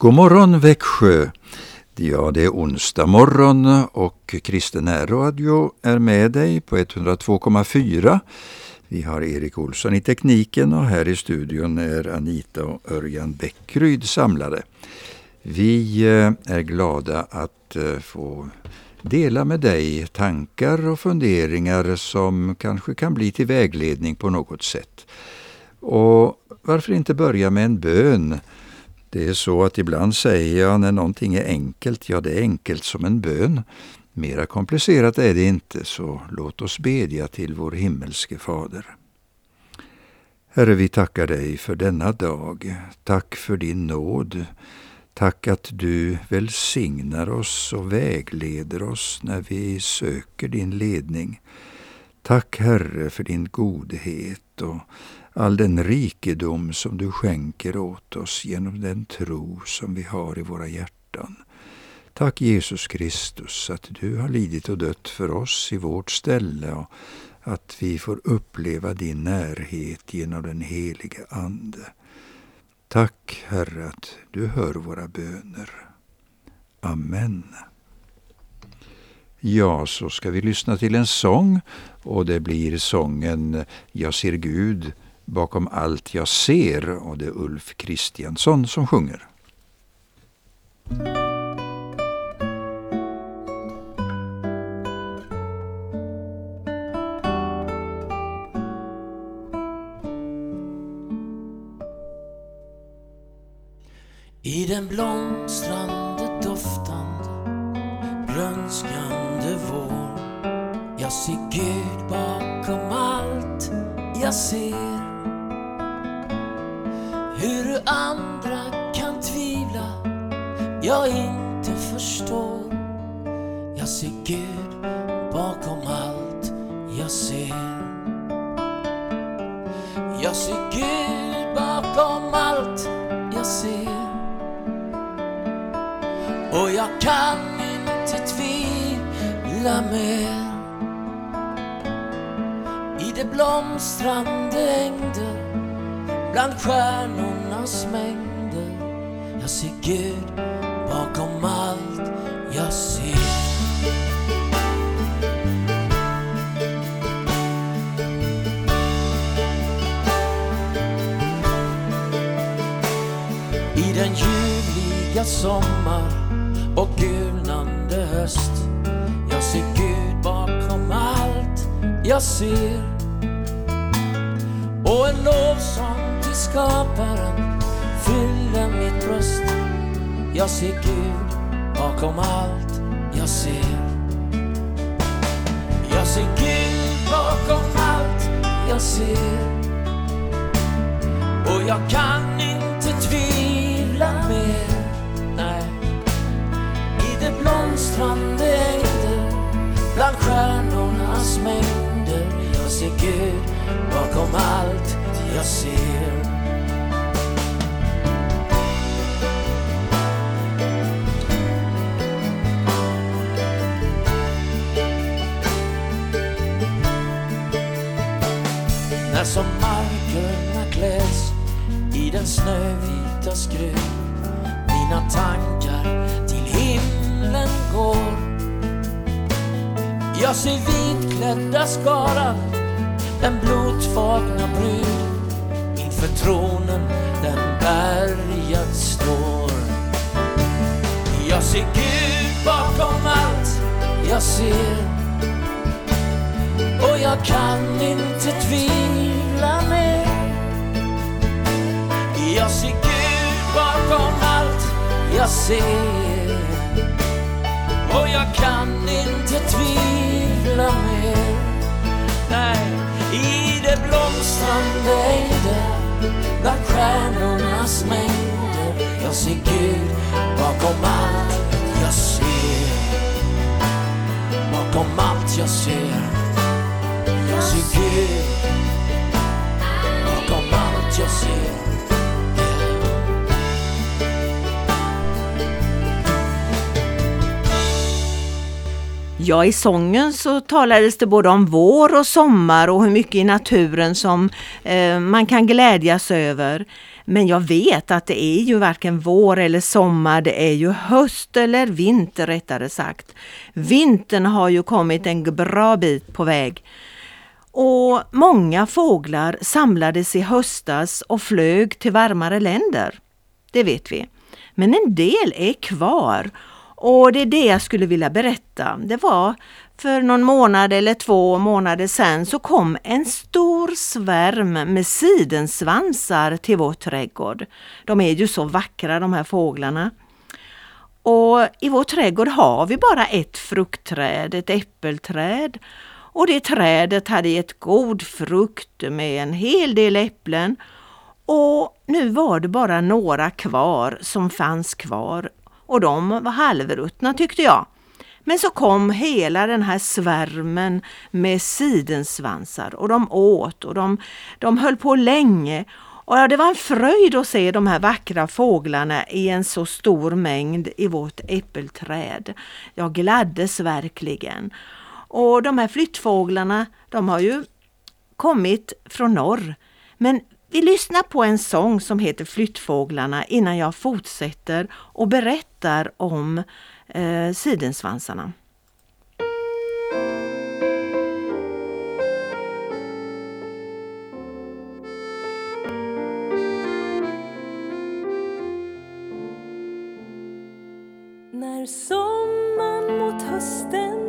God morgon Växjö! Ja, det är onsdag morgon och Kristen Radio är med dig på 102,4. Vi har Erik Olsson i tekniken och här i studion är Anita och Örjan Bäckryd samlade. Vi eh, är glada att eh, få dela med dig tankar och funderingar som kanske kan bli till vägledning på något sätt. Och varför inte börja med en bön? Det är så att ibland säger jag när någonting är enkelt, ja det är enkelt som en bön. Mera komplicerat är det inte, så låt oss bedja till vår himmelske Fader. Herre, vi tackar dig för denna dag. Tack för din nåd. Tack att du välsignar oss och vägleder oss när vi söker din ledning. Tack Herre för din godhet och all den rikedom som du skänker åt oss genom den tro som vi har i våra hjärtan. Tack Jesus Kristus att du har lidit och dött för oss i vårt ställe och att vi får uppleva din närhet genom den helige Ande. Tack Herre att du hör våra böner. Amen. Ja, så ska vi lyssna till en sång och det blir sången Jag ser Gud bakom allt jag ser och det är Ulf Kristiansson som sjunger. I den blomstrande doftande grönskande vår. Jag ser Gud bakom allt jag ser. Hur andra kan tvivla jag inte förstår. Jag ser Gud bakom allt jag ser. Jag ser Gud bakom allt jag ser. Och jag kan inte tvivla mer i det blomstrande ängder bland stjärnornas mängder. Jag ser Gud bakom allt jag ser. I den ljuvliga sommar och gulnande höst. Jag ser. Och en lovsång till skaparen fyller mitt bröst. Jag ser Gud bakom allt jag ser. Jag ser Gud bakom allt jag ser. Och jag kan inte tvivla mer, nej. I det blomstrande ängder, bland stjärnornas mängder. Jag ser Gud bakom allt jag ser. När som markerna kläs i den snövita skrud mina tankar till himlen går jag ser vitklädda skaran den blodfagna brud inför tronen den bärgad står. Jag ser Gud bakom allt jag ser och jag kan inte tvivla mer. Jag ser Gud bakom allt jag ser och jag kan inte tvivla mer. Nej, i det blomstrande ängder bland stjärnornas mängder jag ser Gud bakom allt jag ser. Bakom allt jag ser. Jag ser Gud Ja, i sången så talades det både om vår och sommar och hur mycket i naturen som eh, man kan glädjas över. Men jag vet att det är ju varken vår eller sommar, det är ju höst eller vinter rättare sagt. Vintern har ju kommit en bra bit på väg. Och många fåglar samlades i höstas och flög till varmare länder. Det vet vi. Men en del är kvar och det är det jag skulle vilja berätta. Det var för någon månad eller två månader sedan så kom en stor svärm med sidensvansar till vår trädgård. De är ju så vackra de här fåglarna. Och i vår trädgård har vi bara ett fruktträd, ett äppelträd. Och det trädet hade gett god frukt med en hel del äpplen. Och nu var det bara några kvar som fanns kvar och de var halvruttna tyckte jag. Men så kom hela den här svärmen med sidensvansar och de åt och de, de höll på länge. Och det var en fröjd att se de här vackra fåglarna i en så stor mängd i vårt äppelträd. Jag gladdes verkligen. Och de här flyttfåglarna, de har ju kommit från norr. Men vi lyssnar på en sång som heter Flyttfåglarna innan jag fortsätter och berättar om eh, sidensvansarna. När sommaren mot hösten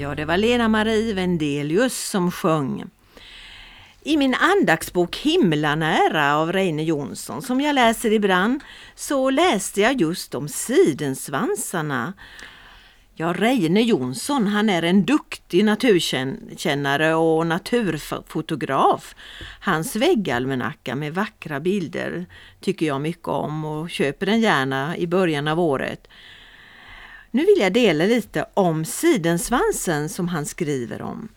Ja, det var Lena-Marie Vendelius som sjöng. I min andaktsbok Himlanära av Reine Jonsson som jag läser ibland så läste jag just om sidensvansarna. Ja, Reine Jonsson han är en duktig naturkännare och naturfotograf. Hans väggalmanacka med vackra bilder tycker jag mycket om och köper den gärna i början av året. Nu vill jag dela lite om sidensvansen som han skriver om.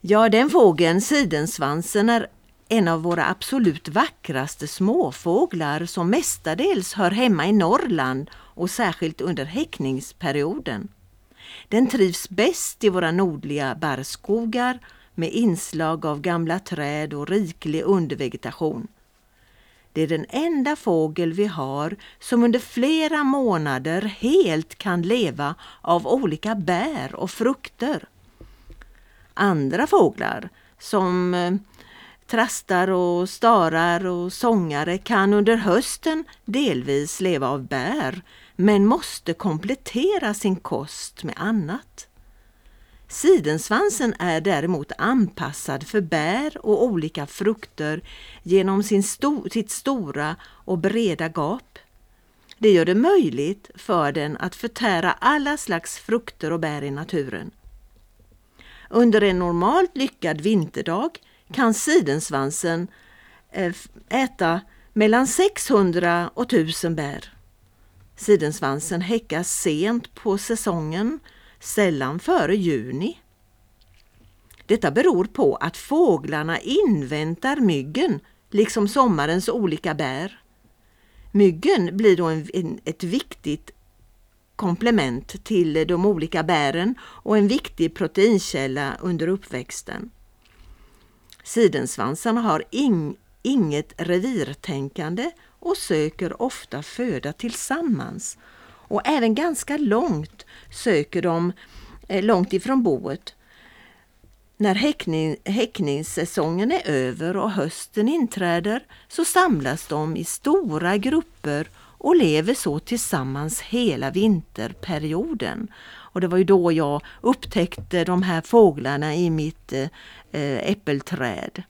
Ja, den fågeln, sidensvansen, är en av våra absolut vackraste småfåglar som mestadels hör hemma i Norrland och särskilt under häckningsperioden. Den trivs bäst i våra nordliga barrskogar med inslag av gamla träd och riklig undervegetation. Det är den enda fågel vi har som under flera månader helt kan leva av olika bär och frukter. Andra fåglar som eh, trastar och starar och sångare kan under hösten delvis leva av bär men måste komplettera sin kost med annat. Sidensvansen är däremot anpassad för bär och olika frukter genom sin sto sitt stora och breda gap. Det gör det möjligt för den att förtära alla slags frukter och bär i naturen. Under en normalt lyckad vinterdag kan sidensvansen eh, äta mellan 600 och 1000 bär. Sidensvansen häckar sent på säsongen sällan före juni. Detta beror på att fåglarna inväntar myggen, liksom sommarens olika bär. Myggen blir då en, en, ett viktigt komplement till de olika bären och en viktig proteinkälla under uppväxten. Sidensvansarna har ing, inget revirtänkande och söker ofta föda tillsammans och även ganska långt söker de eh, långt ifrån boet. När häckning, häckningssäsongen är över och hösten inträder så samlas de i stora grupper och lever så tillsammans hela vinterperioden. Och det var ju då jag upptäckte de här fåglarna i mitt eh, eh, äppelträd.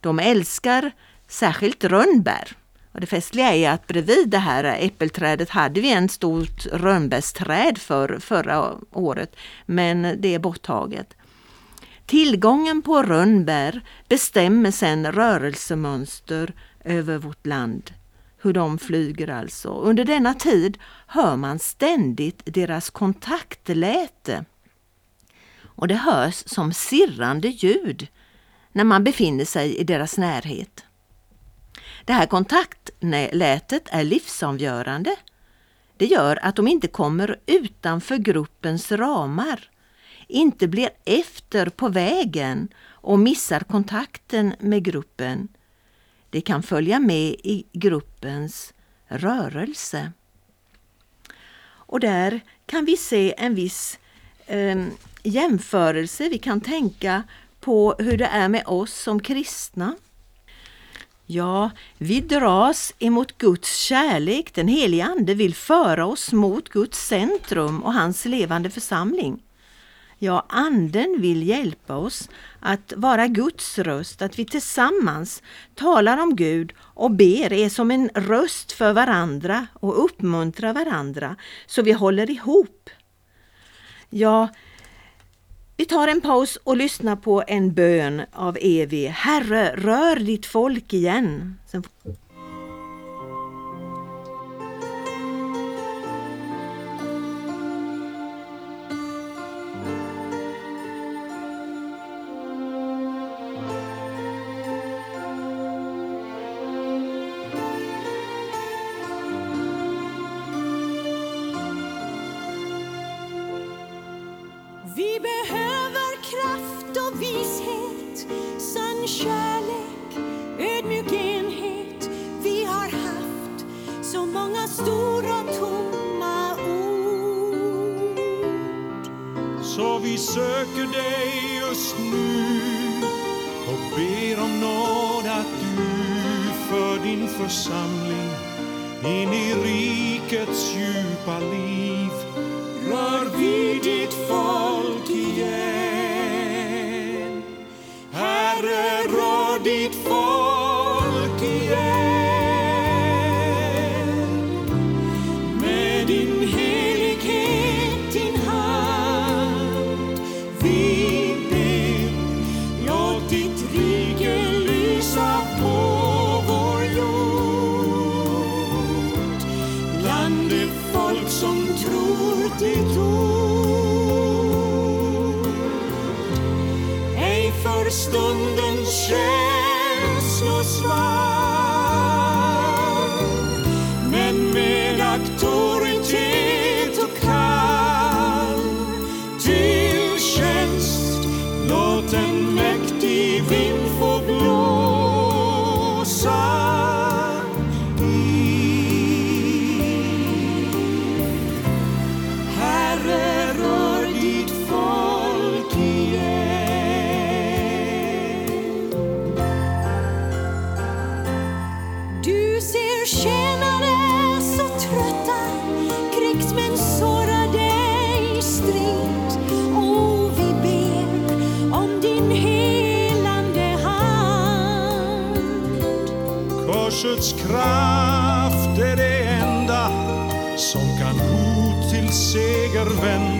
De älskar särskilt rönnbär. Och det festliga är att bredvid det här äppelträdet hade vi en stort rönnbärsträd för förra året, men det är borttaget. Tillgången på rönnbär bestämmer sedan rörelsemönster över vårt land. Hur de flyger alltså. Under denna tid hör man ständigt deras kontaktläte. Och det hörs som sirrande ljud när man befinner sig i deras närhet. Det här kontaktlätet är livsavgörande. Det gör att de inte kommer utanför gruppens ramar, inte blir efter på vägen och missar kontakten med gruppen. Det kan följa med i gruppens rörelse. Och där kan vi se en viss eh, jämförelse. Vi kan tänka på hur det är med oss som kristna. Ja, vi dras emot Guds kärlek. Den helige Ande vill föra oss mot Guds centrum och hans levande församling. Ja, Anden vill hjälpa oss att vara Guds röst, att vi tillsammans talar om Gud och ber är som en röst för varandra och uppmuntrar varandra så vi håller ihop. Ja, vi tar en paus och lyssnar på en bön av Evi. Herre, rör ditt folk igen. Sen... Så vi söker dig just nu och ber om nåd att du för din församling in i rikets djupa liv. Rör vid ditt folk.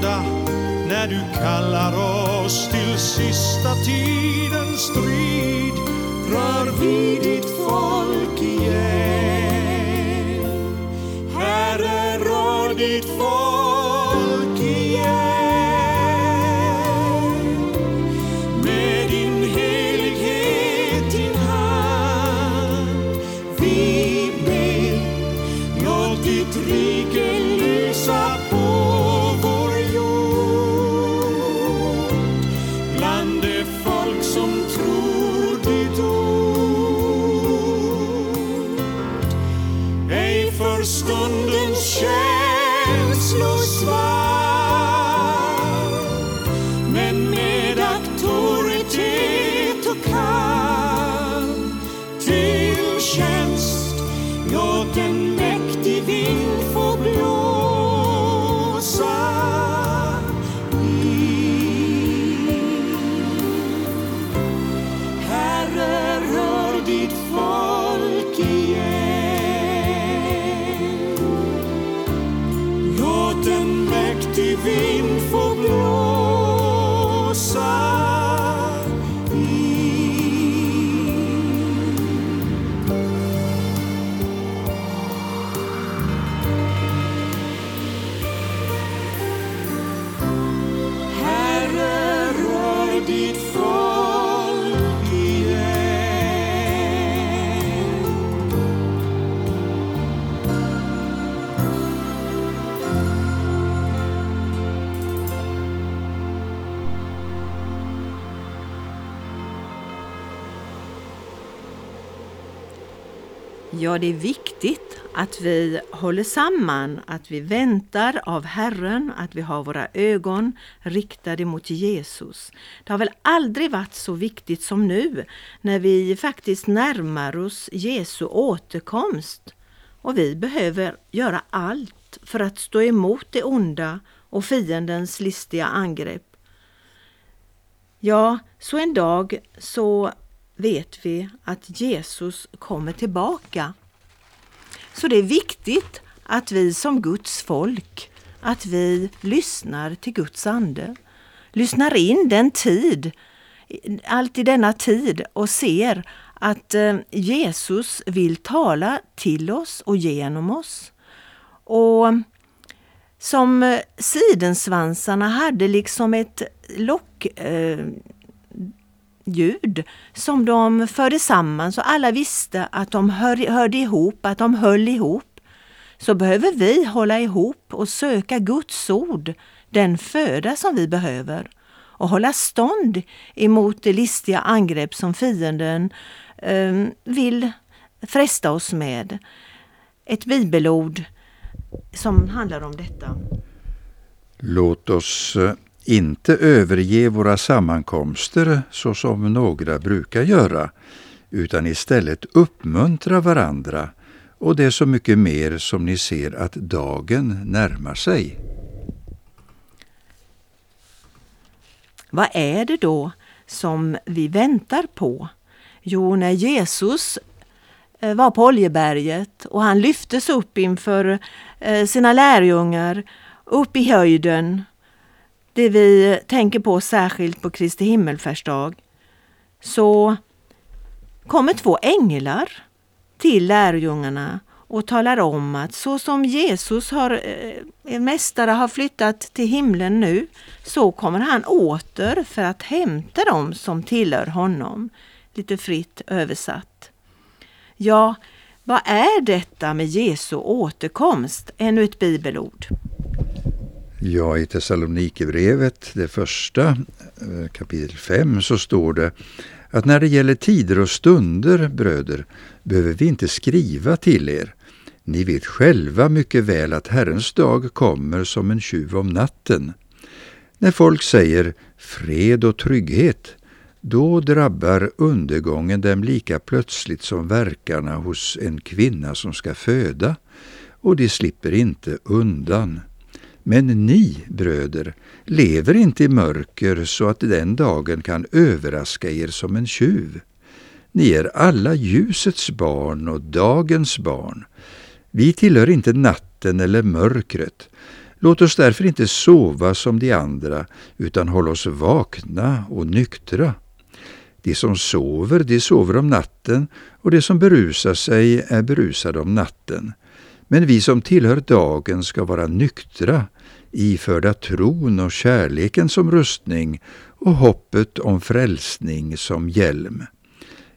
Seger när du kallar oss till sista tidens strid rör vi ditt folk igen. Herre, rör ditt folk Ja, det är viktigt att vi håller samman, att vi väntar av Herren, att vi har våra ögon riktade mot Jesus. Det har väl aldrig varit så viktigt som nu när vi faktiskt närmar oss Jesu återkomst. Och vi behöver göra allt för att stå emot det onda och fiendens listiga angrepp. Ja, så en dag så vet vi att Jesus kommer tillbaka. Så det är viktigt att vi som Guds folk, att vi lyssnar till Guds ande. Lyssnar in den tid, allt i denna tid och ser att eh, Jesus vill tala till oss och genom oss. Och som eh, sidensvansarna hade liksom ett lock eh, ljud som de förde samman så alla visste att de hör, hörde ihop, att de höll ihop. Så behöver vi hålla ihop och söka Guds ord, den föda som vi behöver och hålla stånd emot det listiga angrepp som fienden eh, vill fresta oss med. Ett bibelord som handlar om detta. Låt oss eh, inte överge våra sammankomster så som några brukar göra, utan istället uppmuntra varandra och det är så mycket mer som ni ser att dagen närmar sig. Vad är det då som vi väntar på? Jo, när Jesus eh, var på Oljeberget och han lyftes upp inför eh, sina lärjungar, upp i höjden, det vi tänker på särskilt på Kristi himmelfärdsdag, så kommer två änglar till lärjungarna och talar om att så som Jesus har, eh, mästare har flyttat till himlen nu, så kommer han åter för att hämta dem som tillhör honom. lite fritt översatt. Ja, vad är detta med Jesu återkomst? Ännu ett bibelord. Ja, i Thessalonikerbrevet, det första eh, kapitel 5, så står det att när det gäller tider och stunder, bröder, behöver vi inte skriva till er. Ni vet själva mycket väl att Herrens dag kommer som en tjuv om natten. När folk säger fred och trygghet, då drabbar undergången dem lika plötsligt som verkarna hos en kvinna som ska föda, och de slipper inte undan. Men ni, bröder, lever inte i mörker så att den dagen kan överraska er som en tjuv. Ni är alla ljusets barn och dagens barn. Vi tillhör inte natten eller mörkret. Låt oss därför inte sova som de andra, utan håll oss vakna och nyktra. De som sover, de sover om natten, och de som berusar sig är berusade om natten. Men vi som tillhör dagen ska vara nyktra, iförda tron och kärleken som rustning och hoppet om frälsning som hjälm.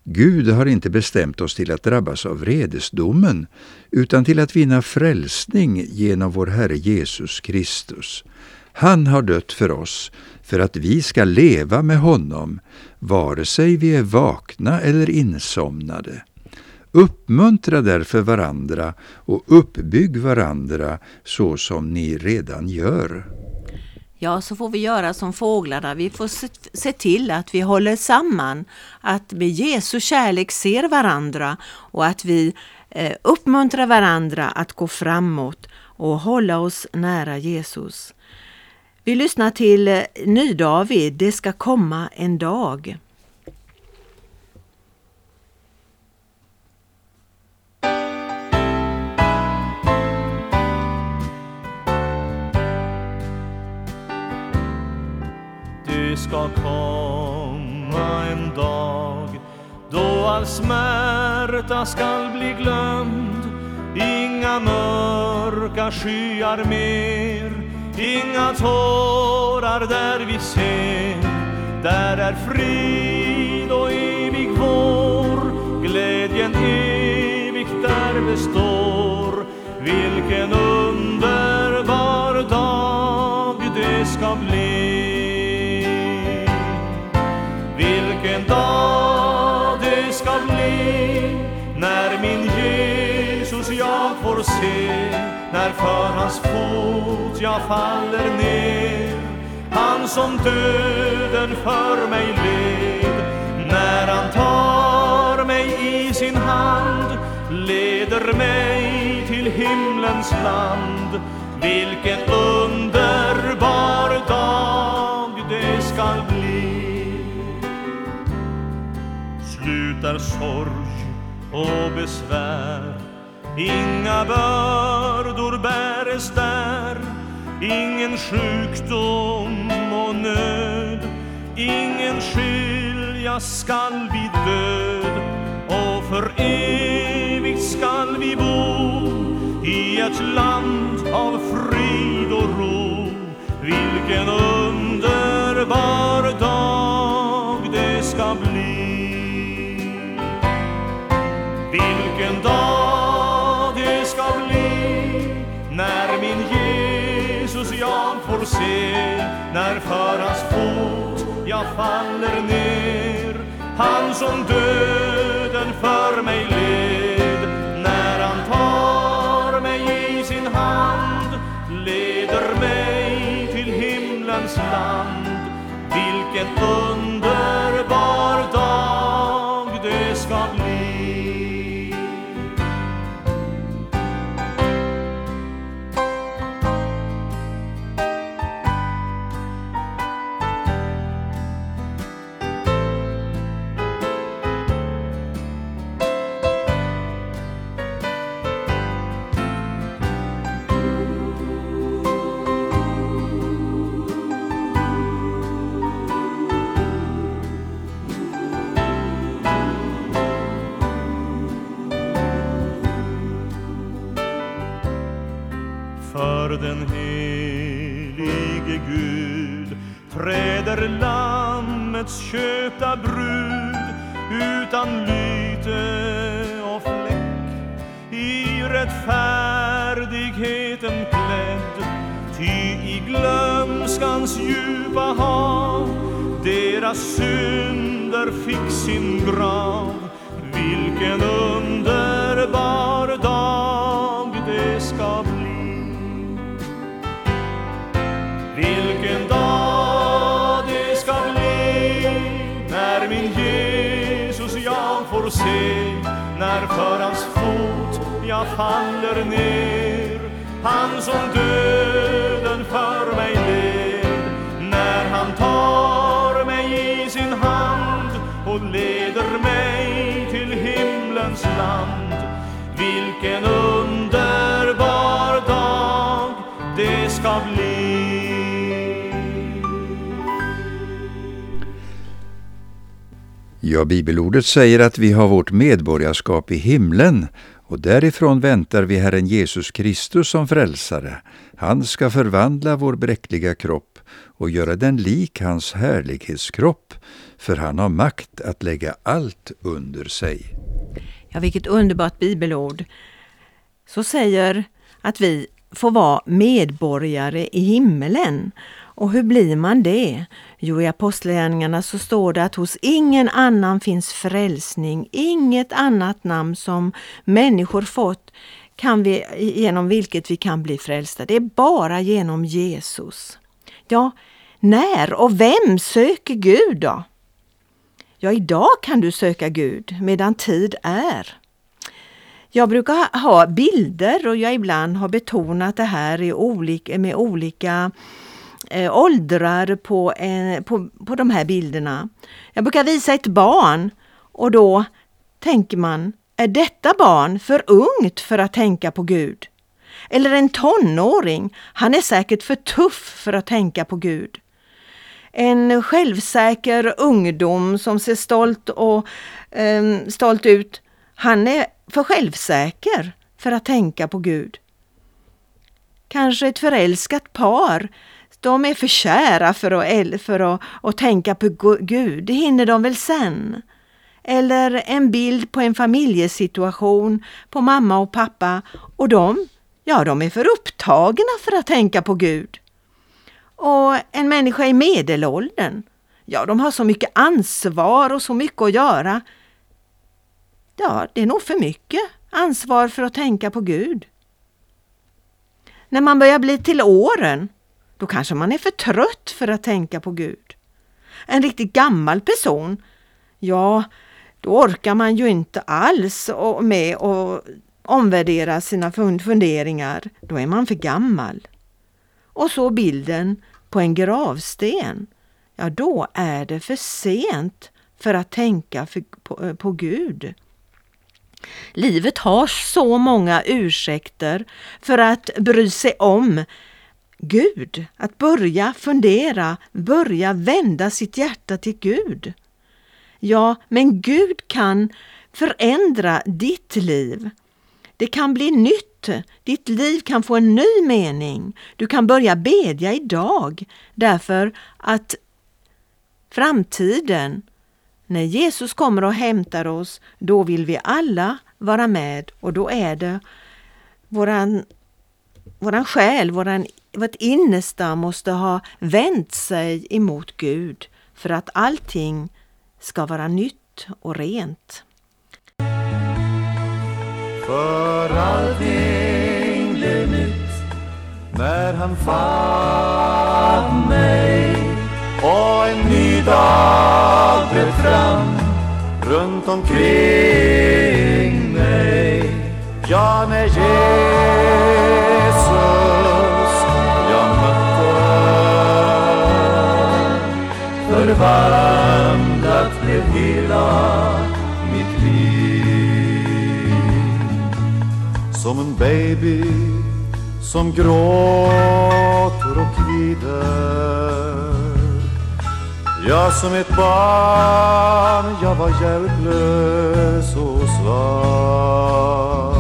Gud har inte bestämt oss till att drabbas av vredesdomen, utan till att vinna frälsning genom vår Herre Jesus Kristus. Han har dött för oss, för att vi ska leva med honom, vare sig vi är vakna eller insomnade. Uppmuntra därför varandra och uppbygg varandra så som ni redan gör. Ja, så får vi göra som fåglarna. Vi får se till att vi håller samman, att med Jesu kärlek ser varandra och att vi eh, uppmuntrar varandra att gå framåt och hålla oss nära Jesus. Vi lyssnar till eh, Ny-David, Det ska komma en dag. Ska komma en dag då all smärta skall bli glömd. Inga mörka skyar mer Inga tårar där vi ser. Där är frid och evig vår Glädjen evigt där består. Vilken se När för hans fot jag faller ner. Han som döden för mig led. När han tar mig i sin hand Leder mig till himlens land. Vilken underbar dag det ska bli. Slutar sorg och besvär. Inga bördor bäres där. Ingen sjukdom och nöd. Ingen skiljas skall vid död. Och för evigt skall vi bo I ett land av frid och ro. Vilken underbar när för hans fot jag faller ner. Han som döden för mig landets köpta brud utan lyte och fläck. I rättfärdigheten klädd ty i glömskans djupa hav deras synder fick sin grav. Vilken underbar dag det ska bli. Vilken dag se när för hans fot jag faller ner. Han som döden för mig led. När han tar mig i sin hand och leder mig till himlens land. Vilken underbar dag det ska bli. Ja, bibelordet säger att vi har vårt medborgarskap i himlen och därifrån väntar vi Herren Jesus Kristus som frälsare. Han ska förvandla vår bräckliga kropp och göra den lik hans härlighetskropp, för han har makt att lägga allt under sig. Ja, vilket underbart bibelord. Så säger att vi får vara medborgare i himmelen. Och hur blir man det? Jo, i Apostlagärningarna så står det att hos ingen annan finns frälsning, inget annat namn som människor fått kan vi, genom vilket vi kan bli frälsta. Det är bara genom Jesus. Ja, när och vem söker Gud då? Ja, idag kan du söka Gud medan tid är. Jag brukar ha bilder och jag ibland har betonat det här i olika, med olika eh, åldrar på, eh, på, på de här bilderna. Jag brukar visa ett barn och då tänker man, är detta barn för ungt för att tänka på Gud? Eller en tonåring, han är säkert för tuff för att tänka på Gud. En självsäker ungdom som ser stolt, och, eh, stolt ut, han är för självsäker för att tänka på Gud. Kanske ett förälskat par, de är för kära för att, för att, att tänka på Gud, det hinner de väl sen. Eller en bild på en familjesituation på mamma och pappa och de, ja de är för upptagna för att tänka på Gud. Och en människa i medelåldern, ja de har så mycket ansvar och så mycket att göra. Ja, det är nog för mycket ansvar för att tänka på Gud. När man börjar bli till åren, då kanske man är för trött för att tänka på Gud. En riktigt gammal person, ja, då orkar man ju inte alls med att omvärdera sina funderingar. Då är man för gammal. Och så bilden på en gravsten. Ja, då är det för sent för att tänka för, på, eh, på Gud. Livet har så många ursäkter för att bry sig om Gud, att börja fundera, börja vända sitt hjärta till Gud. Ja, men Gud kan förändra ditt liv. Det kan bli nytt. Ditt liv kan få en ny mening. Du kan börja bedja idag därför att framtiden, när Jesus kommer och hämtar oss, då vill vi alla vara med och då är det våran, våran själ, våran, vårt innersta måste ha vänt sig emot Gud för att allting ska vara nytt och rent. För allting blev nytt när han fann mig och en ny dag bröt fram runt omkring mig. Ja, när Jesus förvandlat blev hela mitt liv. Som en baby som gråter och kvider, jag som ett barn, jag var hjälplös och svag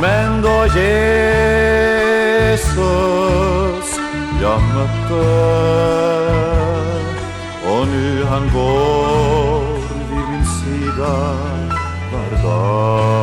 Men då Jesus jag mötte nu han går vid min sida, var dag.